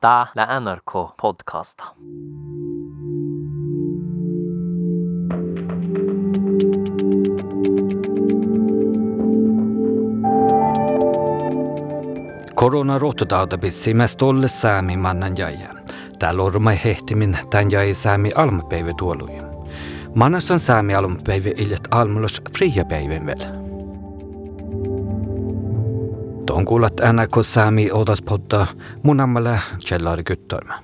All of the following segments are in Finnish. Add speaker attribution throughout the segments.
Speaker 1: Tää la NRK podcasta.
Speaker 2: Korona rotutauta pissi mest olle säämi mannan jäjä. Täällä ormai hehtimin tän jäi säämi almapäivä tuolui. Mannas on säämi almapäivä iljet almulos fria päivän vielä. Tuon kuulat NRK säämi odas podda mun ammalla Kjellari Kyttörmä.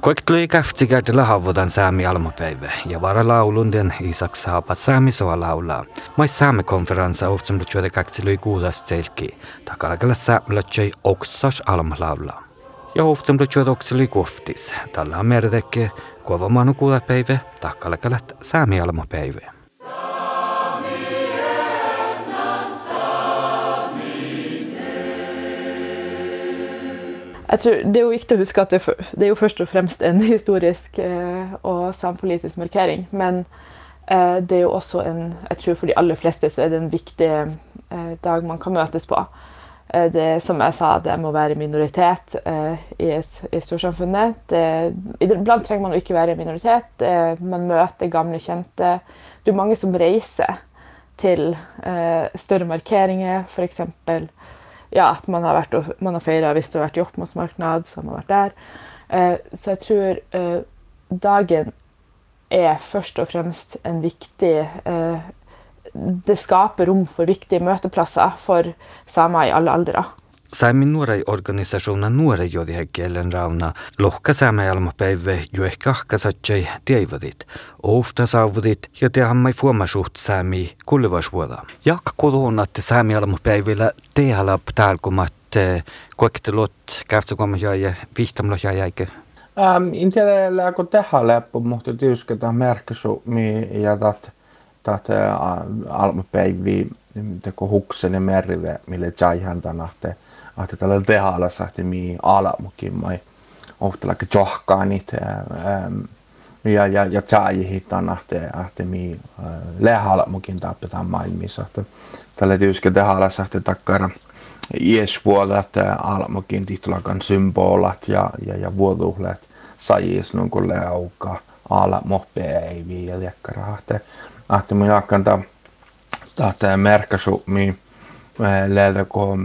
Speaker 2: Koektui käftsikäytöllä havutan säämi almapäivä ja vara laulunden Isak saapat säämi soa laulaa. Mais säämi konferenssa ohtsam lutsjuoda kaktsilui kuudast selki. Takalakalla säämlätsei oksas alma laulaa. Lutsjuoda oksilui koftis. Tällä on merdekke kuova manu kuudapäivä takalakalla säämi almapäivä.
Speaker 3: Jeg tror Det er jo viktig å huske at det, det er jo først og fremst en historisk eh, og sampolitisk markering. Men eh, det er jo også en Jeg tror for de aller fleste så er det en viktig eh, dag man kan møtes på. Eh, det, som jeg sa, det må være minoritet eh, i, i storsamfunnet. Det, iblant trenger man jo ikke være minoritet. Det, man møter gamle kjente. Det er mange som reiser til eh, større markeringer, f.eks ja, at man har, vært har feira hvis det har vært Jokkmokksmarknad, så har man vært der. Eh, så jeg tror eh, dagen er først og fremst en viktig eh, Det skaper rom for viktige møteplasser for samer i alle aldre.
Speaker 2: Saimin nuorai organisationa nuore jodi hekkelen rauna lohka säämä almapäivä jo ehkä ahkasatsei tievadit. Ofta saavudit ja te hammai fuomasuht säämi kullivasvuoda. Jakka kodona, että säämi almapäivillä tehalap tälkumat koektelot käyttökomma ja vihtamlo jäikö.
Speaker 4: Ähm, läkö tehdä läppö, mutta tietysti tämä merkkisu, mi ja tat, tat äh, almapäivi, teko huksen ja merrive, mille jaihan tänahte, että tällä tehdä sahti mi alamukin, mai ohtelaka johkaanit, ja, ja, ja jaihin tänahte, että mi äh, lehalamukin tappetaan maailmissa, tällä tietysti tehdä sahti takkara, iesvuodat, almokin tihtulakan symbolat ja, ja, ja vuoduhlet sajis nun kun leauka ala mohpäivi ja liekkarahatte. Ahti mun jakkan ta tahte merkasu mi leedako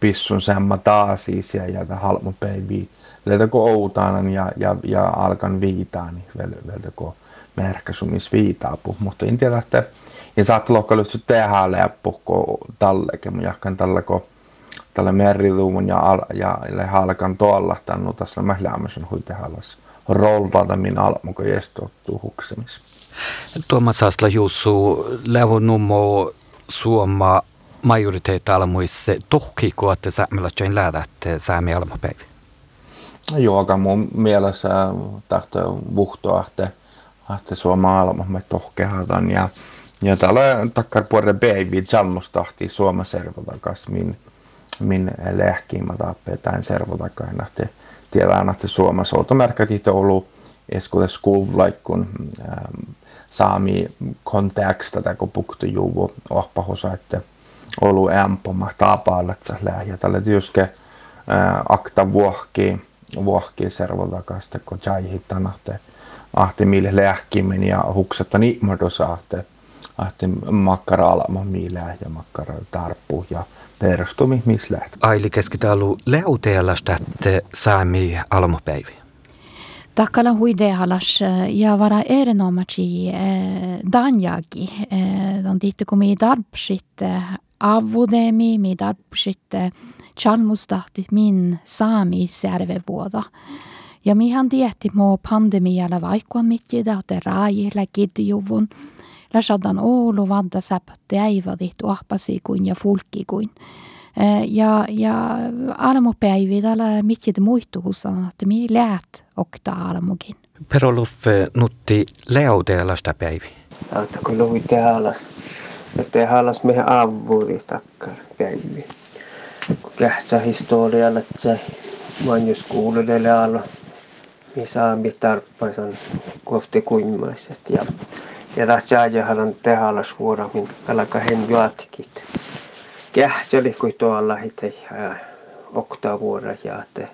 Speaker 4: pissun semma taasis ja ja ta halmopäivi leedako outanan ja, ja, ja alkan viitaani vel, veltako merkasu mis viitaapu. Mutta en tiedä, ja olla lyhtsy tehdä läppu, kun talleke, mun jakkan talleko tällä meriluun ja, al, ja halkan tuolla tännu tässä mä lämmösen rolvata min almuko jestottu huksemis.
Speaker 2: Tuomas Saasla Jussu levo nummo suomma majoriteetta almuisse tohkiko, että säämällä tjöin lähdät säämi almapäivä.
Speaker 4: Joka mun mielessä tahto vuhtoa, että, että suoma alma me tohkehatan ja ja täällä takkar puolelle päiviä jammostahti Suomen servotakas min min lehkiimä tappe tämän servotakkaina että tiedään että Suomessa automerkat itse ollut eskulle skuvlaikkun ähm, saami konteksta tai kun puktu juvu ohpahosa että ollut ämpoma tapaalla että lähe tällä tietysti äh, akta vuohki vuohki servotakasta kun jaihitan ahte mille lehkimen ja huksetta niimodosa ahte ahte makkara alama miilää ja makkara tarppu ja perustumi missä lähtee.
Speaker 2: Aili keskitalu leuteelasta, että säämi almapäivä.
Speaker 5: Takkala huidehalas ja vara erinomaisesti danjagi. De ditte komi darbsit avodemi mi darbsit chalmustahtit min saami servevuoda. Ja mihan tietti mo pandemialla vaikka mitji että raajilla kidjuvun. La shaddan Oulu vadda säpät äivadit uahpasi kuin ja fulki kuin. Ja, ja aamupäivi täällä mitjit muistuhusan, että mi läät okta aamukin.
Speaker 2: Peroluffe nutti leuteelasta päivä.
Speaker 6: Että kun luvi tehalas. Ja tehalas mehän avuri takkar päivi. Kun kähtsä historialle, että se vain jos kuulelle alla mi saami tarppasan kohti kuimmaiset ja ja rahtjaajahalan tehalas vuora min kalaka hen juatkit. Kähtjali kui tuolla hite okta vuora ja te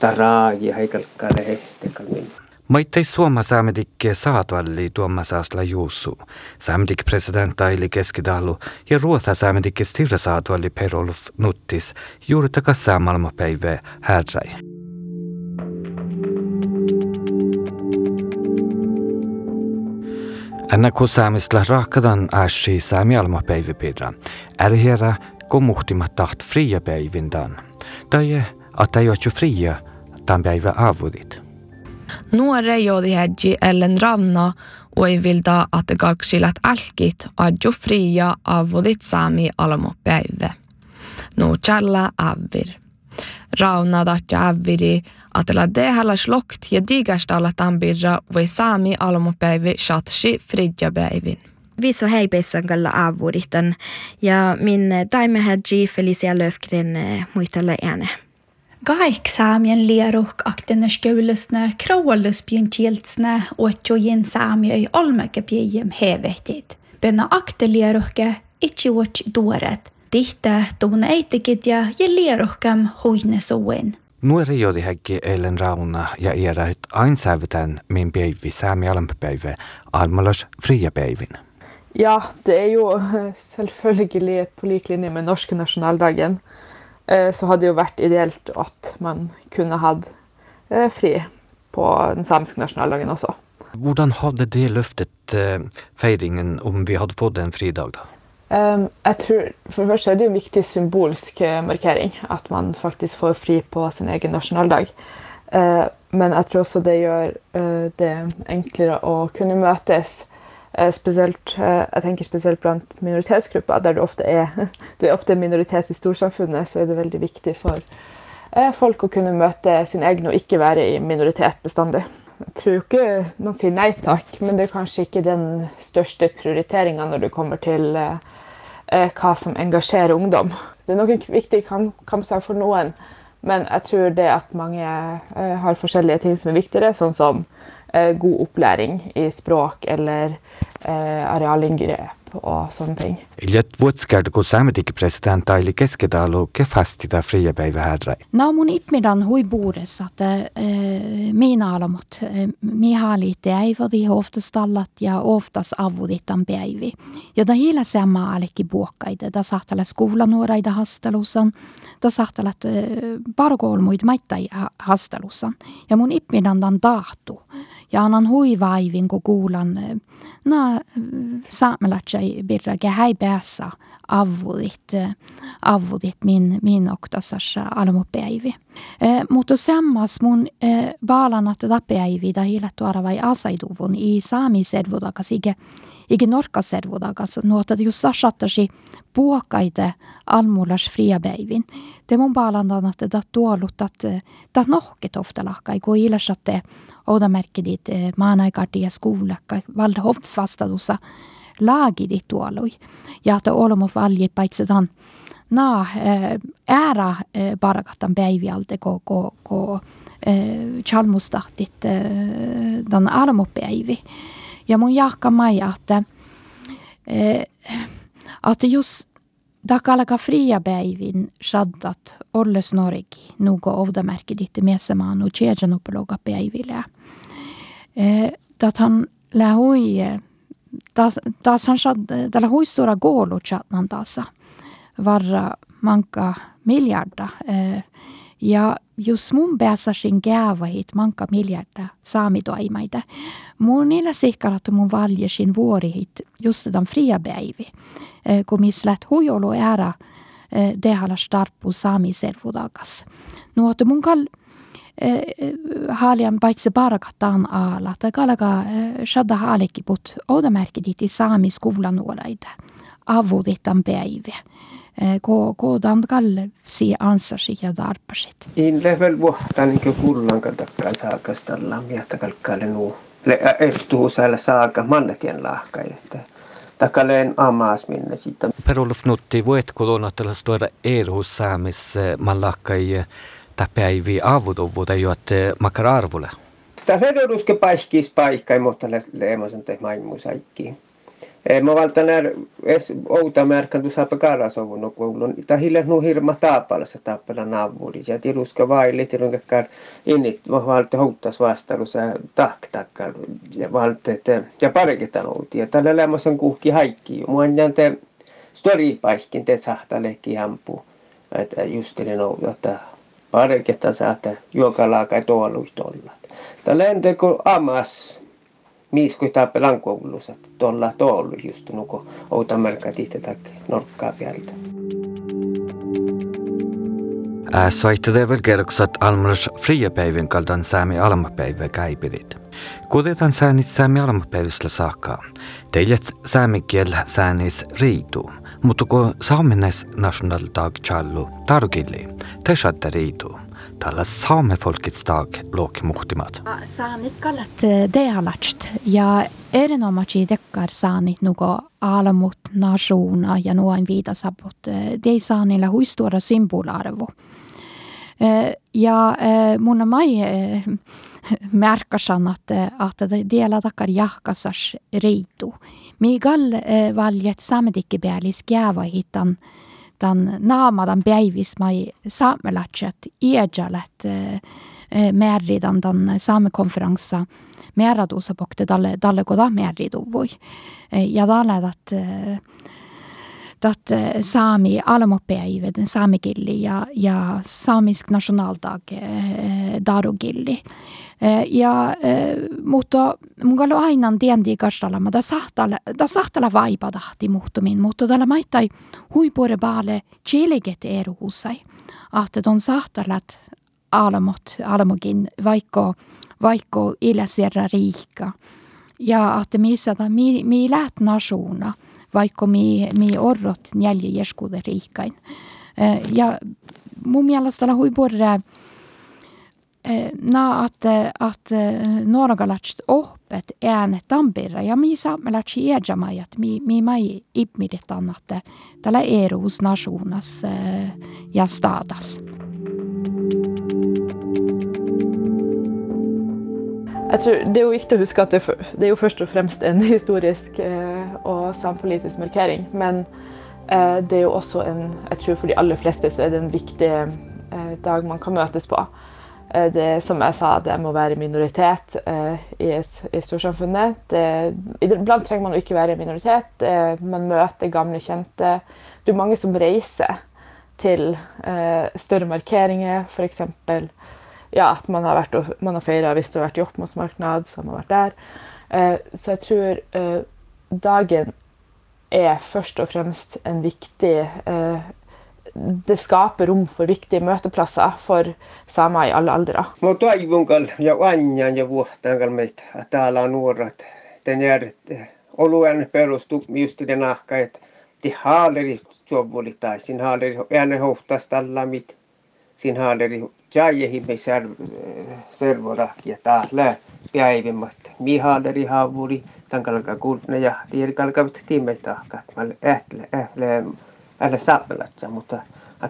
Speaker 6: taraa ja heikalkkaalle hehtekal min.
Speaker 2: Maittei Suoma saamedikke saatvalli tuommasaasla juussu. Saamedik president Aili Keskidalu ja Ruotha saamedikke stirra saatvalli Perolf Nuttis juuri takas maailmapäivä härräi. Kun saamistla rahkadan äsi saami almapäivä pidra. Ärhiera kun muhtimat taht fria päivindan. Tai että ei ole fria tämän päivä avudit.
Speaker 7: Nuore jodi hedji ellen ravna och i vilda att galksilat alkit adjo fria avudit sami almopäivä. Nu challa avir. Rauna datja aviri Atla dehala slokt ja digastaalla tambirra voi saami almupäivi shatsi fridjapäivin.
Speaker 8: Viso heipeissän kalla aavuritan ja min eh, taimme hädji Felicia Löfgren eh, muitella ääne.
Speaker 9: Gaik saamien lieruk aktene skjulesne, krålespien tjeltsne, otjo jen saamie ei olmeke piejem hevetit. Benna akte lierukke, itchi otch duoret. Dihte tuun eitikid ja je lierukkam huine suin.
Speaker 2: Nuori häkki eilen rauna ja iäräyt ainsävytän min päivi säämi alempäivä almalas fria päivin.
Speaker 3: Ja, det är ju selvfølgelig på lik linje med norske nasjonaldagen. eh, Så hadde det jo vært ideelt at man kunne hatt eh, fri på den samiske nasjonaldagen også.
Speaker 2: Hvordan hadde det løftet eh, feiringen om vi hadde fått en fridag, da?
Speaker 3: Um, jeg tror, For det første er det jo en viktig symbolsk eh, markering at man faktisk får fri på sin egen nasjonaldag. Eh, men jeg tror også det gjør eh, det enklere å kunne møtes. spesielt, jeg tenker spesielt blant minoritetsgrupper, der du ofte er, du er ofte minoritet i storsamfunnet, så er det veldig viktig for folk å kunne møte sin egen og ikke være i minoritet bestandig. Jeg tror ikke man sier nei takk, men det er kanskje ikke den største prioriteringa når det kommer til eh, hva som engasjerer ungdom. Det er nok en viktig kam kampsak for noen, men jeg tror det at mange eh, har forskjellige ting som er viktigere, sånn som eh, god opplæring i språk eller eh, arealinngrep og sånne ting.
Speaker 2: Iljat vuotskärtä kun saamedikke president Aili Keskedalu kefastida fria päivä härräi.
Speaker 5: No mun ipmidan hui buures, että äh, mina alamot, äh, mi haalite äivadi oftas tallat ja oftas avuditan päivi. Ja da hila sama alekki buokkaide, da sahtala skolanuoraida hastelusan, da sahtala äh, parkoolmuid maittai hastelusan. Ja mun ipmidan dan tahtu. Ja annan hui vaivin, kun kuulan, äh, na saamelatsai birrage häi päässä avudit, äh, avudit min, min oktasassa almupäivi. Eh, mutta sammas mun eh, baalan, että tapäivi da hiilettu aravai asaiduvun i saami servudakas, ike, ike norka servudakas, nuota just sasattasi puokaite almulas friapäivin. Te mun baalan, että da tuolut, että da nohket ofta lahkai, kun ilsatte oudamerkidit eh, maanaikarti ja skuulakka, valda hovtsvastadussa, laagidit tuolui. Ja että olmo valje paitsetan na ära parakatan päivialta ko ko ko chalmustahtit dan almopäivi. ja mun jahkamai, että, eh, että jos Takalaka fria päivin saddat olles norigi, nugo ovdamerkki ditti miessämaan nu tjejanupologa päivillä. Eh, dat han lähui, taas eh, han sad, tällä huistora goolu tjatnan taasa, varra manka miljarda. Eh, Ja jos mun pääsäsin käyvahit manka miljarda saamitoimaita, mun niillä sihkarat mun valjesin vuorihit just tämän fria päivi, kun mislät huijolu ära dehala starpu saami servudakas. Nuotu mun kal haalian paitsi parakataan aala, tai kalaga shadda haalekki put oudamärkidit i saami skolan nuoraita, avuditan päivi ko ko dan kall si ansasi ja darpasit.
Speaker 6: In level vuotta niin kuin kullan katakkaa saakastalla miehtä kalkkaale nuu. Le eftuu säällä saaka mannetien lahkai, että takaleen amaas minne sitten.
Speaker 2: Per-Olof Nutti, voit kolonatella stora erhus saamis mallakkai päivi avutovuuta, joat makar arvulle?
Speaker 6: tässä eduske paiskis paikka, mutta leemasen te maimu saikkiin. Mä valta när es outa märkän tu saapa karasovun no kuulun. Ta hille nu hirma taapalassa taapala naavuri. Ja tiluska vaili tilunkakkaan innit mä valta houttas vastarussa tak takkar. Ja valta että ja pariketan outi. Ja tällä lämmösen kuhki haikki. Mua on te stori paiskin te sahtalekki hampu. Että justelin outa, että pariketan saata juokalaakai tuoluistolla. Tällä enteko amas miiskui taapelan koulussa tuolla tuolla just nuko outa merkka tihtä norkkaa pieltä.
Speaker 2: Soittade väl kerroksat almurs friapäivän kaldan saami almapäivä käipirit. Kudetan säänis saami almapäivästä saakka. Teidät saami kiel säänis riitu, mutta kun saamenais national dag challu tarkilli, te shatta riitu. Tällä saamefolkets dag muhtimat.
Speaker 5: Saanit kallat eh, dealatst ja erinomaisesti dekkar saanit nuko alamut nationa ja nuoin viitasaput. Eh, de saanilla huistuora symbolarvo. Eh, ja mun mai märkasan att, att dela tackar jahkasars reitu. Migal valjet samedikkebeälis kääva hitan tämän naamadan päivismai saamelatset iedjalet määridan tämän saamekonferenssa määrätuussa pokte dalle, dalle koda määrituvui. Ja dalle dat dat saami alamopäivä, saamikilli ja, ja saamisk nationaldag darugilli. Ja, mutta mun on aina tiendi kastalla, da sahtala, da sahtala vaipa tahti muhtumin, mutta tällä maittai huipure baale chiliget eruusai. Ahte ton sahtalat alamot, alamokin vaikko, vaikko iläsierra riikka. Ja että missä mi, mi läht nationa, vaikka mi, mi orrot njälje jeskuuden riikkain. Ja mun mielestä huipure Eh, na at, at Norge lähtsi oppet äänet tampirra ja mi saamme lähtsi iedjamai, että mi, mi mai ipmiditan, että tällä eruus nationas ja stadas.
Speaker 3: Jeg tror Det er jo viktig å huske at det, det er jo først og fremst en historisk eh, og sampolitisk markering. Men eh, det er jo også en Jeg tror for de aller fleste så er det en viktig eh, dag man kan møtes på. Det, som jeg sa, det må være minoritet eh, i, i storsamfunnet. Iblant trenger man ikke være minoritet. Det, man møter gamle kjente. Det er mange som reiser til eh, større markeringer, f.eks. Ja, at man har, vært, man har feira hvis det har vært Jokkmokksmarknad, så har man vært der. Eh, så jeg tror eh, dagen er først og fremst en viktig eh, det skaper rom for viktige møteplasser for samer i alle aldre.
Speaker 6: Mä toivon ja anjan ja vuohtaan meitä täällä nuoret. Den är oluen perustu just den ahka, että de haaleri sovuli tai sin haaleri ääne hohtas tällä mit. Sin haaleri jäihin me servorahki ja täällä päivimmat. Mi haaleri haavuri, tämän kalka kultne ja tiedä kalka tiimeitä ahka. Mä ähtle, ähtle älä saapelatsa, mutta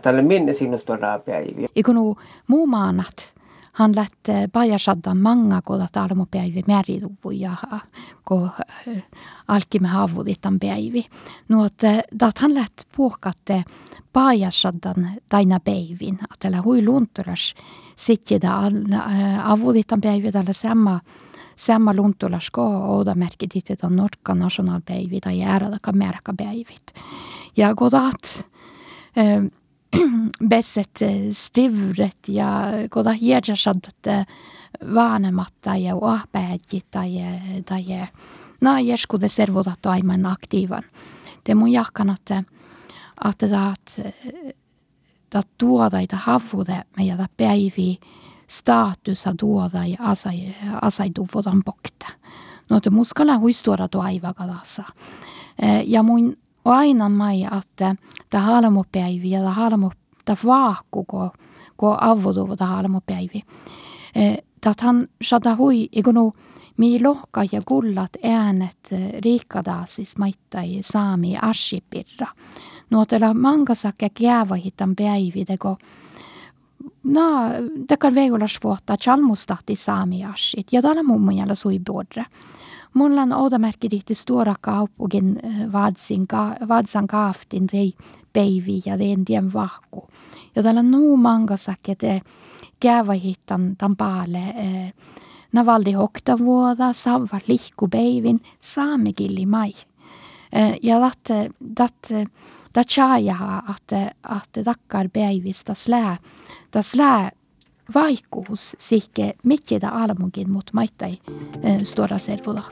Speaker 6: tälle minne sinusta päiviä.
Speaker 5: Ikunu muu maanat, hän lähtee eh, pajasada manga, kun talmo päivi meriluvu ja kun eh, alkimme havulitan päivi. No, että eh, hän lähtee puhkatte pajasadan taina päivin, eller hui lunturas sitten avulitan päivi tällä sama Samma luntulas ko ouda merkit itse tämän norska nationalpäivi tai järjelläkä märkäpäivit. Ja kun taat, besset stivuret ja koda hierjasad vanemat tai ahpäjit tai tai na jeskude servodat aiman aktiivan. Det mun jahkan att det att att tuoda ita havude meidän päivi statusa tuoda ja asai asai tuvodan pokta. No te muskala huistuora toivaga tässä. Ja mun Och aina mai että ta halmopäivi ja ta halmo ta vaakku ko ko avoduva ta halmopäivi. Tat han shada hui igunu mi lohka ja gullat äänet riikkadaasis maittai saami ashipirra. Nuotella mangasakka käävahitan päivi teko na, dekar vegulas vuotta chalmustahti saami asit, ja täällä mummun jällä sui bodre. Mulla on oudamerkki tihti stora kaupungin vadsin, vadsan kaaftin tei peivi ja teen tien vahku. Ja täällä on nuu mangasak, että käyvä hittan tämän päälle navaldi hokta vuoda, savvar lihku peivin, saamikilli mai. Ja dat, dat, dat tjaajaha, att, att takkar päivistä slää, ta slää vaikkuus sikke mitjeda almugin mut maittai stora servuda.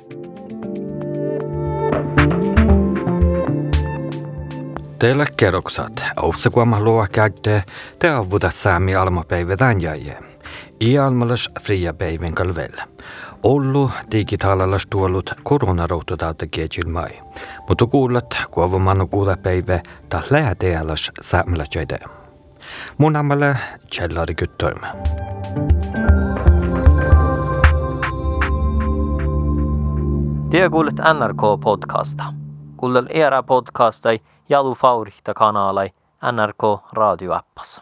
Speaker 2: Teillä kerroksat, kuama luo kädde, te avuta saami almapäivä jäi. I almalas fria päivän kalvel. Ollu digitaalalas tuollut koronaroututauta kiechil mai. Mutta kuulat, kuovu manu kuuda päivä, ta läätealas saamelajaide. Ammalle Kjellari Guttorm.
Speaker 1: Te kuulet NRK-podcasta. Kuunnel era podcastai Jalu Faurihta kanalai NRK radioappas.